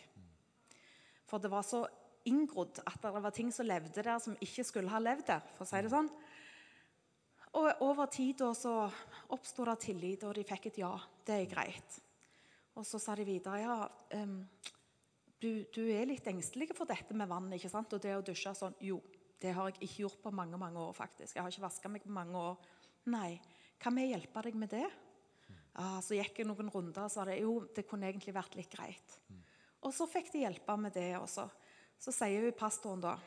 For det var så inngrodd at det var ting som levde der som ikke skulle ha levd der. for å si det sånn. Og over tid da så oppsto det tillit, og de fikk et ja. Det er greit. Og så sa de videre ja, um, du, du er litt engstelig for dette med vann ikke sant? og det å dusje sånn. Jo, det har jeg ikke gjort på mange mange år. faktisk. Jeg har ikke vaska meg på mange år. Nei, kan vi hjelpe deg med det? Ja, så gikk jeg noen runder og sa det, jo, det kunne egentlig vært litt greit. Og så fikk de hjelpe med det også. Så sier pastoren da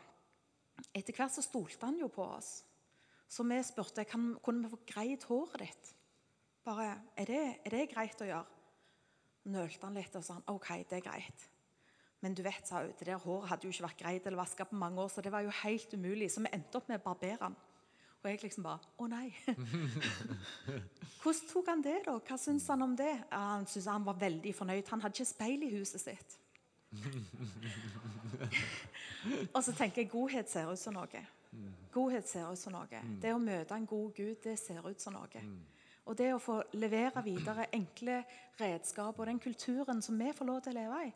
Etter hvert så stolte han jo på oss. Så vi spurte kan, kunne vi få greid håret ditt. Bare, er det, er det greit å gjøre? Nølte han litt og sa han, OK, det er greit. Men du vet, sa hun, det der håret hadde jo ikke vært greit eller vaska på mange år, så det var jo helt umulig. Så vi endte opp med å barbere han. Og jeg liksom bare Å nei. Hvordan tok han det, da? Hva syns han om det? Han syntes han var veldig fornøyd. Han hadde ikke speil i huset sitt. og så tenker jeg godhet ser ut som noe. Godhet ser ut som noe. Det å møte en god Gud, det ser ut som noe. Og det å få levere videre enkle redskap og den kulturen som vi får lov til å leve i,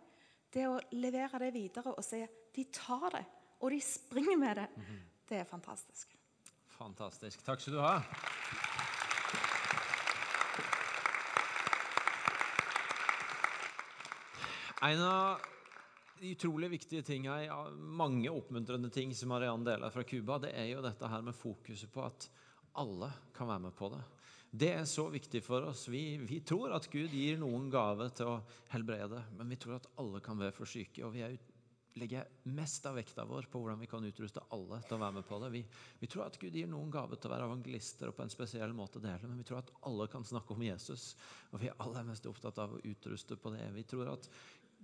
det å levere det videre og se de tar det, og de springer med det, det er fantastisk. Fantastisk. Takk skal du ha. En av utrolig viktige tingene, her, mange oppmuntrende ting som Mariann deler fra Cuba, det er jo dette her med fokuset på at alle kan være med på det. Det er så viktig for oss. Vi, vi tror at Gud gir noen gave til å helbrede, men vi tror at alle kan være for syke. og vi er legger mest av vekta vår på hvordan vi kan utruste alle til å være med på det. Vi, vi, tror at Gud gir noen gave til å være evangelister og på en spesiell måte dele, men vi tror at alle kan snakke om Jesus. Og vi er aller mest opptatt av å utruste på det. Vi tror at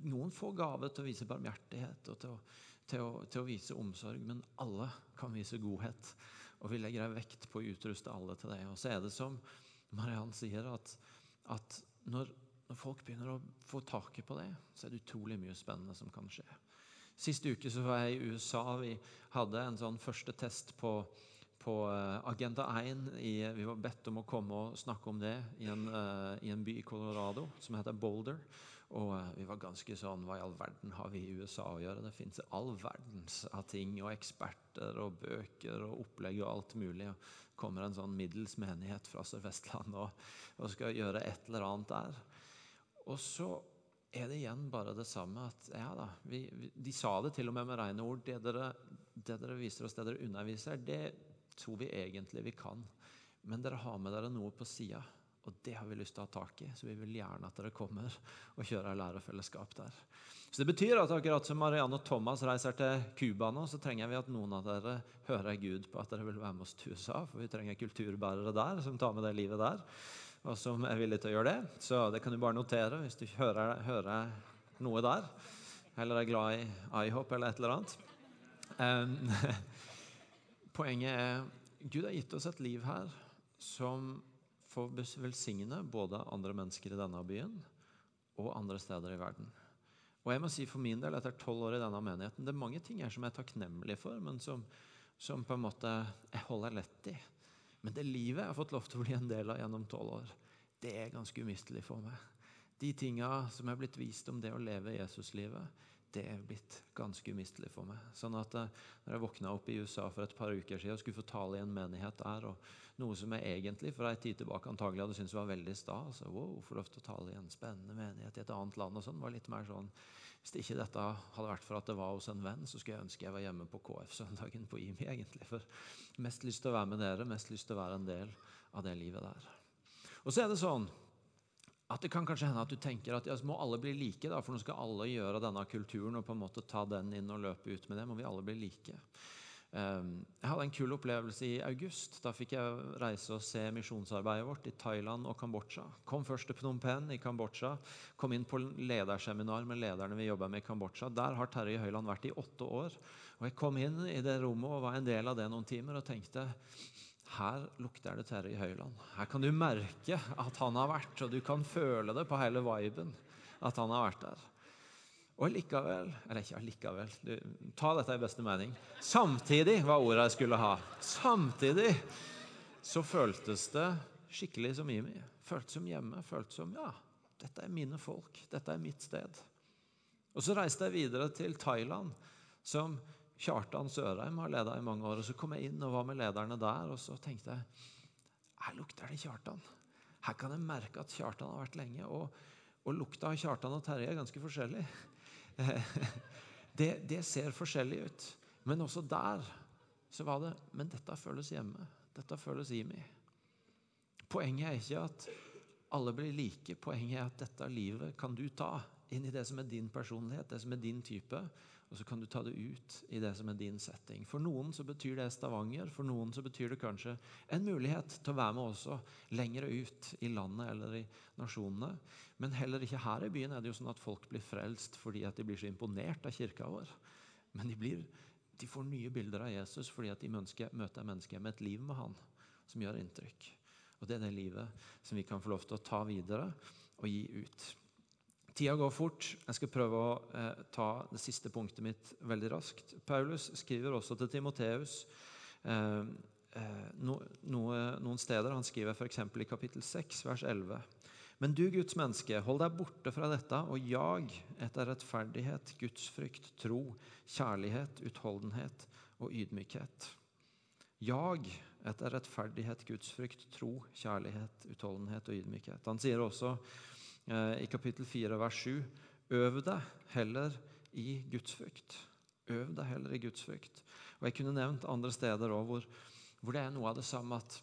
noen får gave til å vise barmhjertighet og til å, til å, til å vise omsorg, men alle kan vise godhet. Og vi legger en vekt på å utruste alle til det. Og så er det som Mariann sier, at, at når, når folk begynner å få taket på det, så er det utrolig mye spennende som kan skje. Sist uke så var jeg i USA. Vi hadde en sånn første test på, på eh, Agenda 1. I, vi var bedt om å komme og snakke om det i en, uh, i en by i Colorado som heter Boulder. Og uh, vi var ganske sånn Hva i all verden har vi i USA å gjøre? Det fins all verdens av ting og eksperter og bøker og opplegg og alt mulig. Og kommer en sånn middels menighet fra Sør-Vestland og, og skal gjøre et eller annet der. Og så er det igjen bare det samme at ja da, vi, vi, De sa det til og med med rene ord. Det dere, det dere viser oss, det dere underviser, det tror vi egentlig vi kan. Men dere har med dere noe på sida, og det har vi lyst til å ha tak i. Så vi vil gjerne at dere kommer og kjører lærerfellesskap der. Så Det betyr at akkurat som Marianne og Thomas reiser til Cuba nå, så trenger vi at noen av dere hører Gud på at dere vil være med oss til USA. For vi trenger kulturbærere der som tar med det livet der og som er villig til å gjøre det. Så det kan du bare notere hvis du hører, hører noe der. Eller er glad i IHOP eller et eller annet. Um, poenget er Gud har gitt oss et liv her som får velsigne både andre mennesker i denne byen og andre steder i verden. Og jeg må si for min del, etter tolv år i denne menigheten, det er mange ting her som jeg er takknemlig for, men som, som på en måte jeg holder lett i. Men det livet jeg har fått lov til å bli en del av gjennom tolv år, det er ganske umistelig for meg. De tinga som er blitt vist om det å leve Jesuslivet, det er blitt ganske umistelig for meg. Sånn at eh, når jeg våkna opp i USA for et par uker siden og skulle få tale i en menighet der, og noe som jeg egentlig for en tid tilbake antagelig hadde syntes var veldig stas altså, wow, Få lov til å tale i en spennende menighet i et annet land og sånn, var litt mer sånn Hvis ikke dette hadde vært for at det var hos en venn, så skulle jeg ønske jeg var hjemme på KF-søndagen på IMI, egentlig. For mest lyst til å være med dere, mest lyst til å være en del av det livet der. Og så er det sånn at det kan kanskje hende at du tenker at ja, må alle bli like, da, for nå skal alle gjøre denne kulturen og på en måte ta den inn og løpe ut med det. Må vi alle bli like? Ehm, jeg hadde en kul opplevelse i august. Da fikk jeg reise og se misjonsarbeidet vårt i Thailand og Kambodsja. Kom først til Phnom Penh i Kambodsja. Kom inn på lederseminar med lederne vi jobber med i Kambodsja. Der har Terje Høiland vært i åtte år. Og Jeg kom inn i det rommet og var en del av det noen timer og tenkte her lukter det Terje Høiland. Her kan du merke at han har vært, og du kan føle det på hele viben at han har vært der. Og likevel Eller ikke allikevel, ta dette i beste mening. Samtidig var ordet jeg skulle ha. Samtidig så føltes det skikkelig som Imi. Føltes som hjemme. Føltes som ja, dette er mine folk. Dette er mitt sted. Og så reiste jeg videre til Thailand, som Kjartan Sørheim har leda i mange år. Og Så kom jeg inn og var med lederne der, og så tenkte jeg her lukter det Kjartan. Her kan jeg merke at Kjartan har vært lenge. Og, og lukta av Kjartan og Terje er ganske forskjellig. det, det, ser forskjellig ut. Men også der så var det Men dette føles hjemme. Dette føles meg. Poenget er ikke at alle blir like. Poenget er at dette livet kan du ta inn i det som er din personlighet, det som er din type. Og så kan du ta det ut i det som er din setting. For noen så betyr det Stavanger. For noen så betyr det kanskje en mulighet til å være med også lenger ut i landet eller i nasjonene. Men heller ikke her i byen er det jo sånn at folk blir frelst fordi at de blir så imponert av kirka vår. Men de, blir, de får nye bilder av Jesus fordi at de mennesker, møter mennesker med et liv med han som gjør inntrykk. Og det er det livet som vi kan få lov til å ta videre og gi ut. Tida går fort. Jeg skal prøve å eh, ta det siste punktet mitt veldig raskt. Paulus skriver også til Timoteus eh, eh, no, noe, noen steder. Han skriver f.eks. i kapittel 6, vers 11. Men du, Guds menneske, hold deg borte fra dette og jag etter rettferdighet, gudsfrykt, tro, kjærlighet, utholdenhet og ydmykhet. Jag etter rettferdighet, gudsfrykt, tro, kjærlighet, utholdenhet og ydmykhet. Han sier også i kapittel 4, vers 7. Øv deg heller i gudsfrykt. Øv deg heller i gudsfrykt. Og Jeg kunne nevnt andre steder òg hvor, hvor, det er noe av det samme at,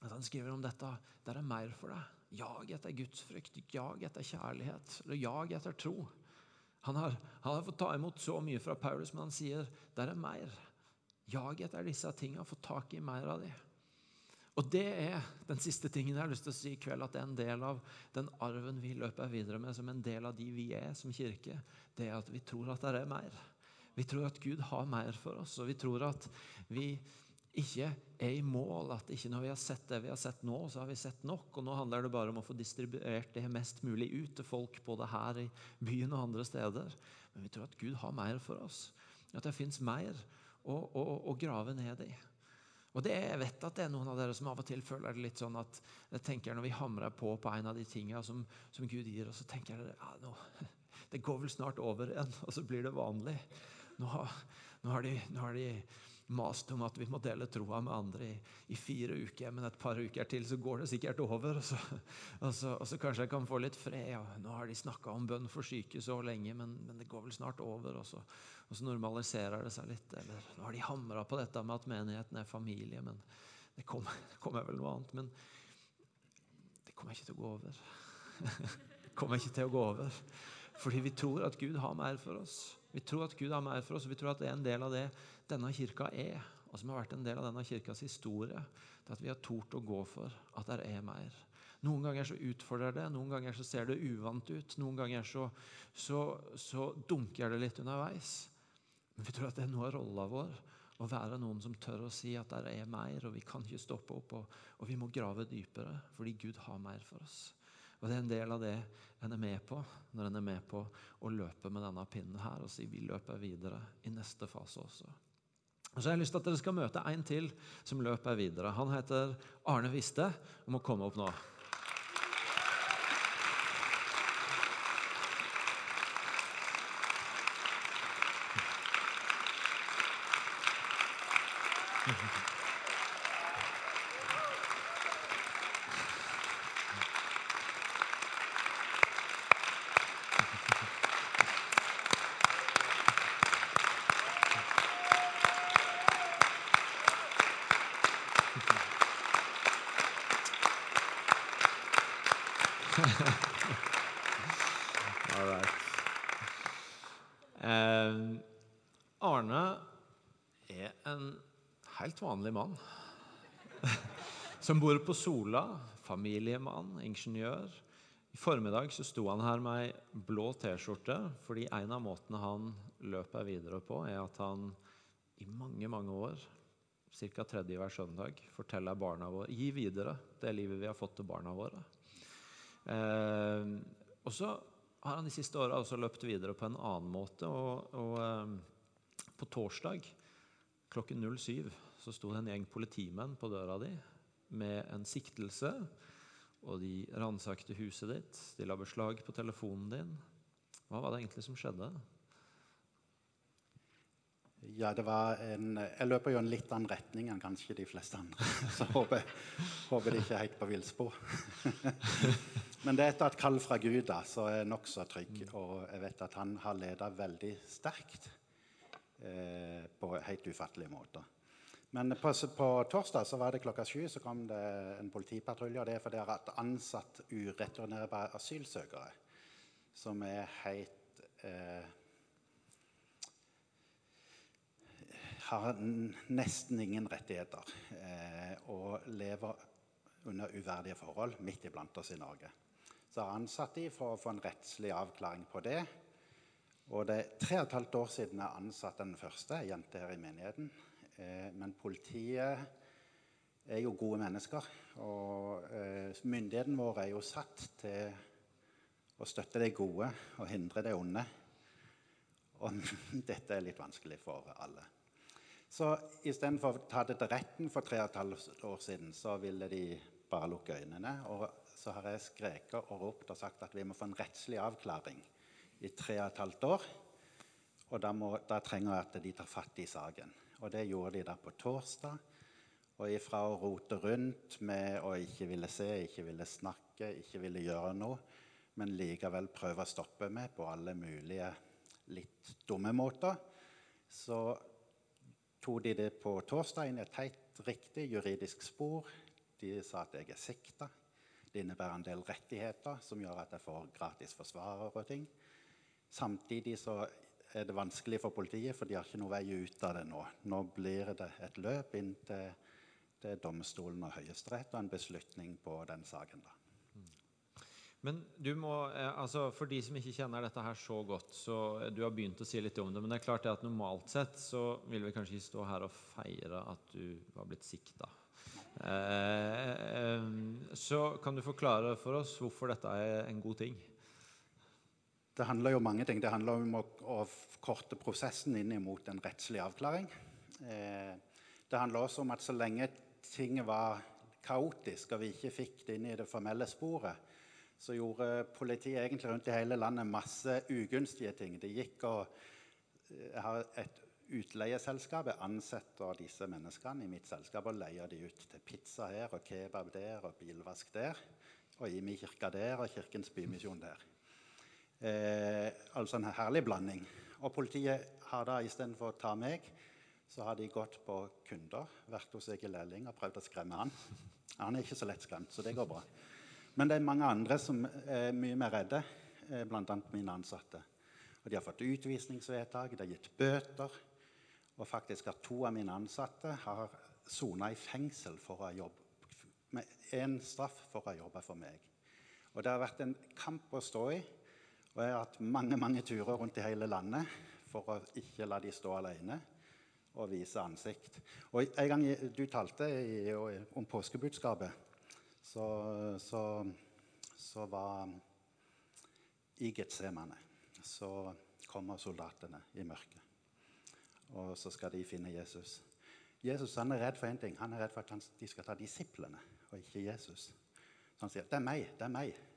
at han skriver om dette. Det er mer for deg. Jag etter gudsfrykt, jag etter kjærlighet, eller jag etter tro. Han har, han har, fått ta imot så mye fra Paulus, men han sier det er mer. Jag etter disse tingene, få tak i mer av dem. Og det er den siste tingen jeg har lyst til å si i kveld, at det er en del av den arven vi løper videre med, som en del av de vi er som kirke, det er at vi tror at det er mer. Vi tror at Gud har mer for oss, og vi tror at vi ikke er i mål. At ikke når vi har sett det vi har sett nå, så har vi sett nok. Og nå handler det bare om å få distribuert det mest mulig ut til folk, både her i byen og andre steder. Men vi tror at Gud har mer for oss. At det fins mer å, å, å grave ned i. Og det, Jeg vet at det er noen av dere som av og til føler det litt sånn at jeg tenker når vi hamrer på på en av de tingene som, som Gud gir, og så tenker jeg ja, nå, det går vel snart over igjen, og så blir det vanlig. Nå nå har, de, nå har de, mast om at vi må dele troa med andre i, i, fire uker, men et par uker til så går det sikkert over. Og så, og så, og så kanskje jeg kan få litt fred. Ja, nå har de snakka om bønn for syke så lenge, men, men det går vel snart over. Og så, og så normaliserer det seg litt. Eller nå har de hamra på dette med at menigheten er familie, men det kommer, det kommer vel noe annet. Men det kommer ikke til å gå over. det kommer ikke til å gå over. Fordi vi tror at Gud har mer for oss. Vi tror at Gud har mer for oss, og vi tror at det er en del av det denne kirka er, og som har vært en del av denne kirkas historie. Det at vi har tort å gå for at det er mer. Noen ganger så utfordrer det, noen ganger så ser det uvant ut. Noen ganger så, så, så dunker det litt underveis. Men vi tror at det er noe av rolla vår å være noen som tør å si at det er mer, og vi kan ikke stoppe opp, og, og, vi må grave dypere, fordi Gud har mer for oss. Og Det er en del av det en er med på når en er med på å løpe med denne pinnen her og si vi løper videre i neste fase også. Så har jeg lyst til at dere skal møte en til som løper videre. Han heter Arne Viste og må komme opp nå. Arne er en helt vanlig mann. Som bor på Sola. Familiemann, ingeniør. I formiddag så sto han her med ei blå T-skjorte fordi en av måtene han løper videre på, er at han i mange, mange år, ca. tredje hver søndag, forteller barna våre Gi videre det livet vi har fått til barna våre. Eh, og så har han de siste åra også løpt videre på en annen måte. og, og eh, på torsdag klokken 07 så sto det en gjeng politimenn på døra di med en siktelse. Og de ransakte huset ditt, de la beslag på telefonen din. Hva var det egentlig som skjedde? Ja, det var en Jeg løper jo en litt annen retning enn kanskje de fleste andre. Så håper, håper de ikke er helt på villspor. Men det er et kall fra Gud, da, så er jeg nokså trygg. Og jeg vet at han har leda veldig sterkt eh, på helt ufattelige måter. Men på, på, torsdag så var det klokka sju så kom det en politipatrulje. og Det er fordi de har ansatt ureturnerbare asylsøkere som er helt eh, Har nesten ingen rettigheter eh, og lever under uverdige forhold midt iblant oss i Norge. Så har ansatt de for å få en rettslig avklaring på det. Og det er tre og et halvt år siden jeg ansatte den første jente her i menigheten. Eh, men politiet er jo gode mennesker. Og eh, myndigheten vår er jo satt til å støtte det gode og hindre det onde. Og dette er litt vanskelig for alle. Så istedenfor å ta det til retten for tre og et halvt år siden, så ville de bare lukke øynene. Og så har jeg skreket og ropt og sagt at vi må få en rettslig avklaring i tre og et halvt år. Og da, må, da trenger jeg at de tar fatt i saken. Og det gjorde de da på torsdag. Og ifra å rote rundt med å ikke ville se, ikke ville snakke, ikke ville gjøre noe, men likevel prøve å stoppe meg på alle mulige litt dumme måter, så tok de det på torsdag inn i et helt riktig juridisk spor. De sa at jeg er sikta. Det innebærer en del rettigheter som gjør at jeg får gratis forsvarer og ting. Samtidig så er det vanskelig for politiet, for de har ikke noe vei ut av det nå. Nå blir det et løp inn til, til domstolen og Høyesterett og en beslutning på den saken. da. Men du må, eh, altså For de som ikke kjenner dette her så godt, så du har begynt å si litt om det, men det er klart at normalt sett så vil vi kanskje stå her og feire at du var blitt sikta. Eh, eh, så kan du forklare for oss hvorfor dette er en god ting? Det handler jo om mange ting. Det handler om å, å korte prosessen inn mot en rettslig avklaring. Eh, det handler også om at så lenge ting var kaotisk og vi ikke fikk det inn i det formelle sporet, så gjorde politiet egentlig rundt i hele landet masse ugunstige ting. Det gikk og eh, har et utleieselskap. Jeg ansetter disse menneskene i mitt selskap og leier de ut til pizza her og kebab der og bilvask der. Og Imi kirke der og Kirkens Bymisjon der. Eh, altså en herlig blanding. Og politiet har da istedenfor å ta meg, så har de gått på kunder, vært hos Egil Lelling og prøvd å skremme han. Han er ikke så lett skremt, så det går bra. Men det er mange andre som er mye mer redde, eh, bl.a. mine ansatte. Og De har fått utvisningsvedtak, de har gitt bøter. Og faktisk har to av mine ansatte har sona i fengsel for å ha jobb, med én straff for å ha jobba for meg. Og det har vært en kamp å stå i. Og jeg har hatt mange mange turer rundt i hele landet for å ikke la de stå alene og vise ansikt. Og En gang du talte i, om påskebudskapet, så, så, så var i Getsemane så kommer soldatene i mørket. Og så skal de finne Jesus. Jesus han er redd for én ting. Han er redd for at de skal ta disiplene, og ikke Jesus. Så han sier, 'Det er meg. Det er meg.'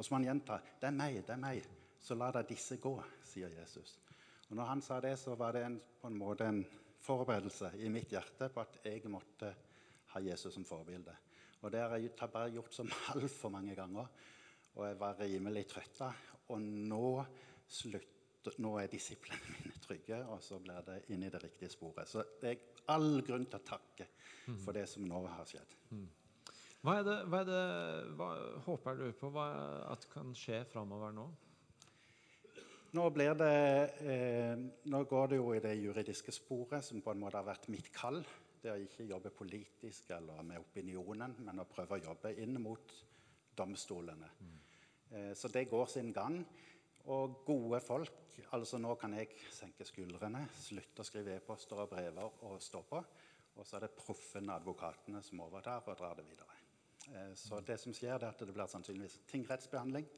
Og så må han gjenta 'Det er meg, det er meg'. Så la da disse gå, sier Jesus. Og når han sa det, så var det en, på en måte en forberedelse i mitt hjerte på at jeg måtte ha Jesus som forbilde. Og det har jeg bare gjort som altfor mange ganger. Og jeg var rimelig trøtt. Og nå, slutt, nå er disiplene mine trygge, og så blir det inn i det riktige sporet. Så det er all grunn til å takke for det som nå har skjedd. Mm. Hva, er det, hva, er det, hva håper du på hva, at kan skje framover nå? Nå, blir det, eh, nå, går det jo i det juridiske sporet, som på en måte har vært mitt kall. Det å ikke jobbe politisk eller med opinionen, men å prøve å jobbe inn mot domstolene. Eh, så det går sin gang. Og gode folk altså Nå kan jeg senke skuldrene, slutte å skrive e-poster og brever og stå på. Og så er det proffene advokatene som overtar og drar det videre. Eh, så det som skjer, er at det blir sannsynligvis tingrettsbehandling.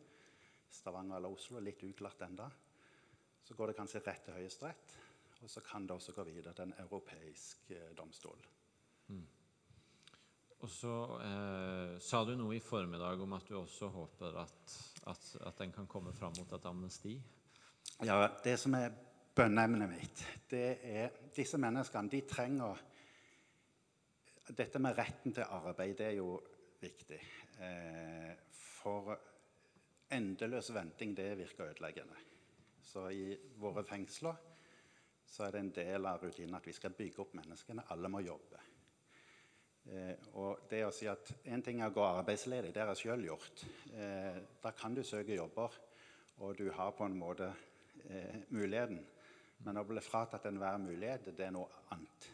Stavanger eller Oslo, litt uklart enda. Så går det kanskje rett til Høyesterett. Og så kan det også gå videre til en europeisk domstol. domstol. Og så eh, sa du noe i formiddag om at du også håper at, at, at den kan komme fram mot et amnesti. Ja, Det som er bønneemnet mitt, det er disse menneskene de trenger Dette med retten til arbeid det er jo viktig. Eh, for endeløs venting det virker ødeleggende. Så i våre fengsler så er det en del av rutinen at vi skal bygge opp menneskene. Alle må jobbe. Eh, og det å si at En ting er å gå arbeidsledig, det har jeg sjøl gjort. Eh, da kan du søke jobber, og du har på en måte eh, muligheten. Men å bli fratatt enhver mulighet, det er noe annet.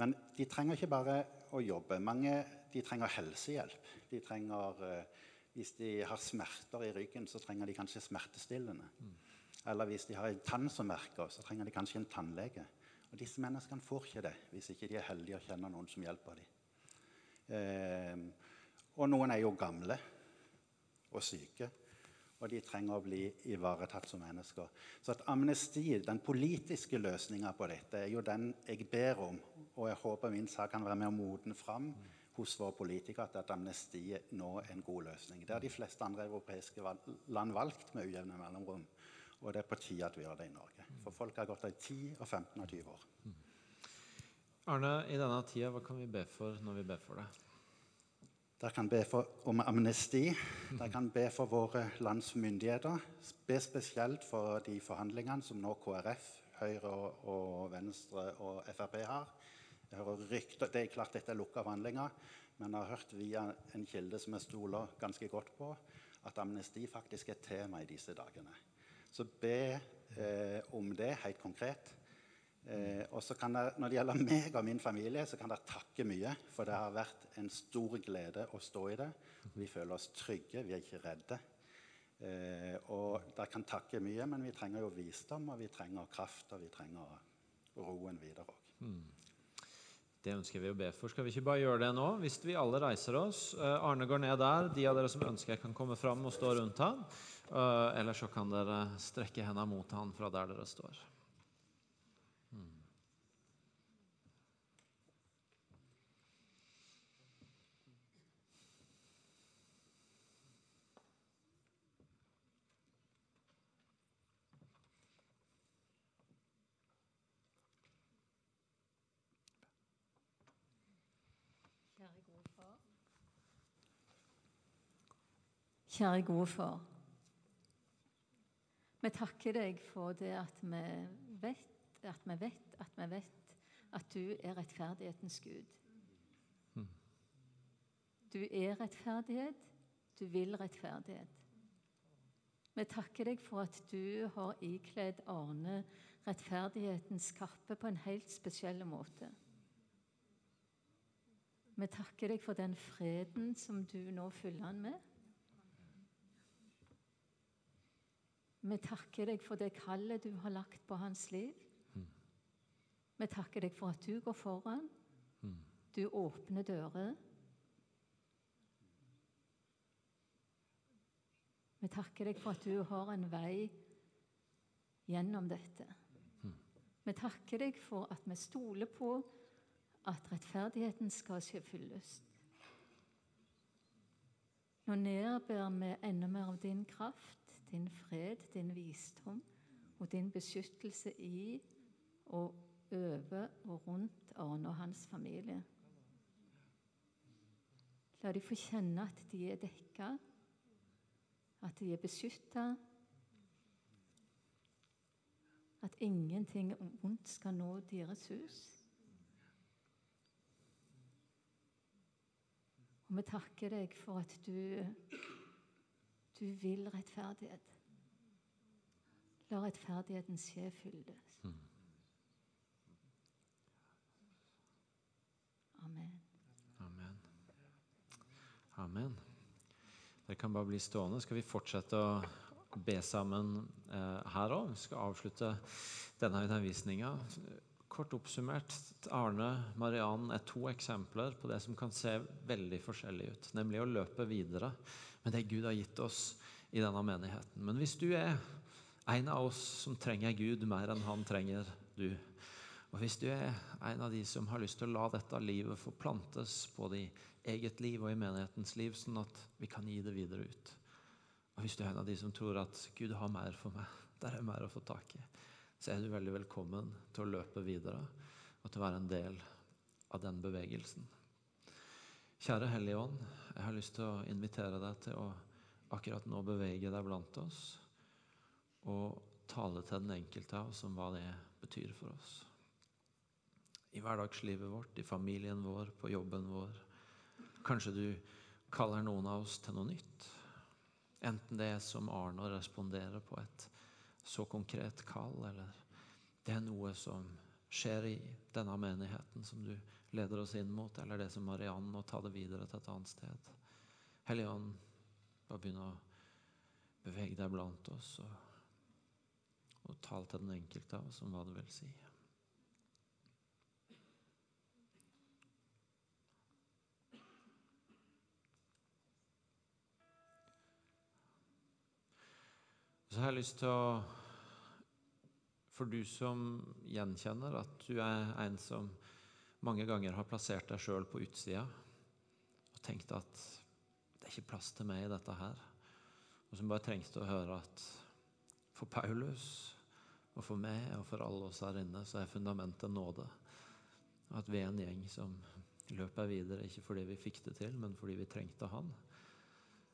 Men de trenger ikke bare å jobbe. Mange de trenger helsehjelp. De trenger, eh, hvis de har smerter i ryggen, så trenger de kanskje smertestillende. Eller hvis de har en tann som merker, så trenger de kanskje en tannlege. Og disse menneskene får ikke det hvis ikke de er heldige og kjenner noen som hjelper dem. Eh, og noen er jo gamle og syke, og de trenger å bli ivaretatt som mennesker. Så at amnesti, den politiske løsninga på dette, er jo den jeg ber om. Og jeg håper min sak kan være med å modne fram hos våre politikere at, amnestiet nå er en god løsning. Det har de fleste andre europeiske land valgt med ujevne mellomrom. Og det er på tide at vi gjør det i Norge. For folk har gått av i 10, og 15 og 20 år. Arne, i denne tida, hva kan vi be for når vi ber for det? Dere kan be for, om amnesti. Dere kan be for våre lands myndigheter. Be spesielt for de forhandlingene som nå KrF, Høyre og, og Venstre og Frp har. Jeg hører rykter, Det er klart dette er lukka forhandlinger, men jeg har hørt via en kilde som jeg stoler ganske godt på, at amnesti faktisk er tema i disse dagene. Så be eh, om det helt konkret. Eh, og så kan jeg, Når det gjelder meg og min familie, så kan dere takke mye. For det har vært en stor glede å stå i det. Vi føler oss trygge, vi er ikke redde. Eh, og dere kan takke mye, men vi trenger jo visdom, og vi trenger kraft, og vi trenger roen videre òg. Det ønsker vi å be for. Skal vi ikke bare gjøre det nå? Hvis vi alle reiser oss. Eh, Arne går ned der. De av dere som ønsker, kan komme fram og stå rundt ham. Eh, Eller så kan dere strekke hendene mot han fra der dere står. Kjære gode far. Kjære gode far. Vi takker deg for det at vi vet, at vi vet, at vi vet at du er rettferdighetens Gud. Du er rettferdighet, du vil rettferdighet. Vi takker deg for at du har ikledd Arne rettferdighetens kappe på en helt spesiell måte. Vi takker deg for den freden som du nå fyller han med. Vi takker deg for det kallet du har lagt på hans liv. Vi takker deg for at du går foran. Du åpner dører. Vi takker deg for at du har en vei gjennom dette. Vi takker deg for at vi stoler på at rettferdigheten skal skje fyllest. Nå nedber vi enda mer av din kraft, din fred, din visdom og din beskyttelse i og over og rundt Arne og hans familie. La de få kjenne at de er dekka, at de er beskytta, at ingenting vondt skal nå deres hus. Og vi takker deg for at du, du vil rettferdighet. La rettferdigheten skje fylde. Mm. Amen. Amen. Amen. Dere kan bare bli stående. Skal vi fortsette å be sammen eh, her òg? Vi skal avslutte denne undervisninga. Kort oppsummert, Arne Mariann er to eksempler på det som kan se veldig forskjellig ut, nemlig å løpe videre med det Gud har gitt oss i denne menigheten. Men hvis du er en av oss som trenger Gud mer enn han trenger du, og hvis du er en av de som har lyst til å la dette livet få plantes både i eget liv og i menighetens liv, sånn at vi kan gi det videre ut. Og hvis du er en av de som tror at Gud har mer for meg, der er mer å få tak i, så er du veldig velkommen til å løpe videre og til å være en del av den bevegelsen. Kjære Hellige Ånd, jeg har lyst til å invitere deg til å akkurat nå bevege deg blant oss og tale til den enkelte av oss om hva det betyr for oss i hverdagslivet vårt, i familien vår, på jobben vår. Kanskje du kaller noen av oss til noe nytt. Enten det er som Arne å respondere på et så konkret kall, eller det er noe som skjer i denne menigheten som du leder oss inn mot, eller det som Mariann, og ta det videre til et annet sted. Hellige Ånd, bare begynn å bevege deg blant oss og, og tal til den enkelte av oss om hva du vil si. Så har jeg lyst til å For du som gjenkjenner at du er en som mange ganger har plassert deg sjøl på utsida og tenkt at det er ikke plass til meg i dette her, og som bare trengte å høre at for Paulus og for meg og for alle oss her inne så er fundamentet nåde. At vi er en gjeng som løper videre, ikke fordi vi fikk det til, men fordi vi trengte Han.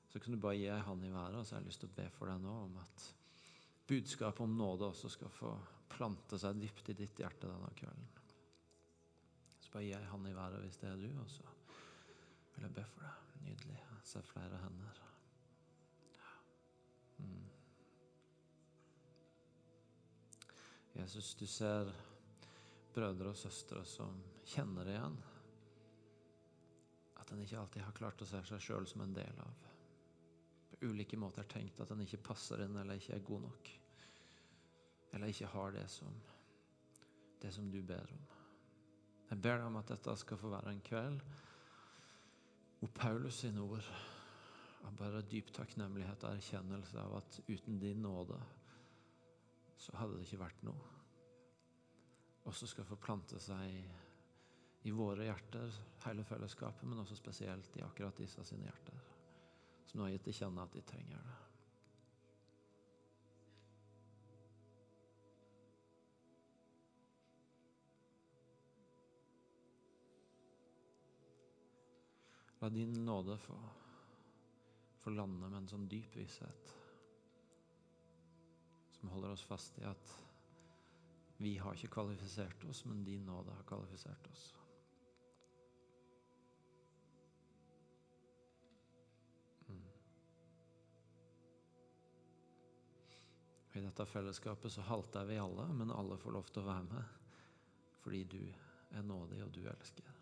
Så kan du bare gi ei hand i været, og så har jeg lyst til å be for deg nå om at budskapet om nåde også skal få plante seg dypt i ditt hjerte denne kvelden. Så bare gi jeg hånd i været hvis det er du, og så vil jeg be for deg. Nydelig. Jeg ser flere hender. Ja. Mm. Jesus, du ser brødre og søstre som kjenner igjen. At en ikke alltid har klart å se seg sjøl som en del av På ulike måter tenkt at en ikke passer inn eller ikke er god nok. Eller ikke har det som, det som du ber om. Jeg ber deg om at dette skal få være en kveld hvor Paulus sine ord er bare dyp takknemlighet og erkjennelse av at uten din nåde så hadde det ikke vært noe. Også skal få plante seg i, våre hjerter, hele fellesskapet, men også spesielt i akkurat disse sine hjerter som nå har gitt til kjenne at de trenger det. La din nåde få, få lande med en sånn dyp visshet som holder oss fast i at vi har ikke kvalifisert oss, men din nåde har kvalifisert oss. I dette fellesskapet så halter vi alle, men alle får lov til å være med fordi du er nådig, og du elsker.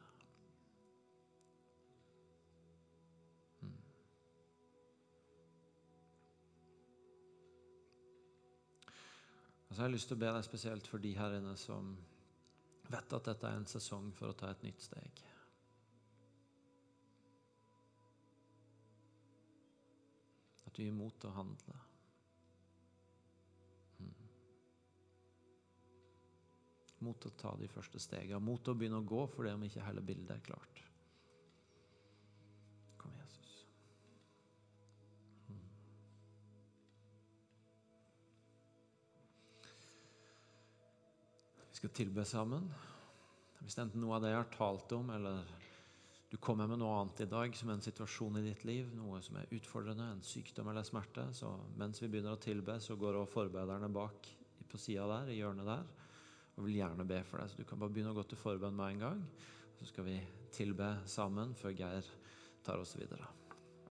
Og så har jeg lyst til å be deg spesielt for de her inne som vet at dette er en sesong for å ta et nytt steg. At du gir mot til å handle. mot å ta de første stegene, mot å begynne å gå for det om ikke hele bildet er klart. Skal tilbe sammen. Hvis enten noe av det jeg har talt om, eller du kommer med noe annet i dag som en situasjon i ditt liv, noe som er utfordrende, en sykdom eller smerte, så mens vi begynner å tilbe, så går også forberederne bak på sida der, i hjørnet der og vil gjerne be for deg. Så du kan bare begynne å gå til forbønn med en gang. Så skal vi tilbe sammen før Geir tar oss videre.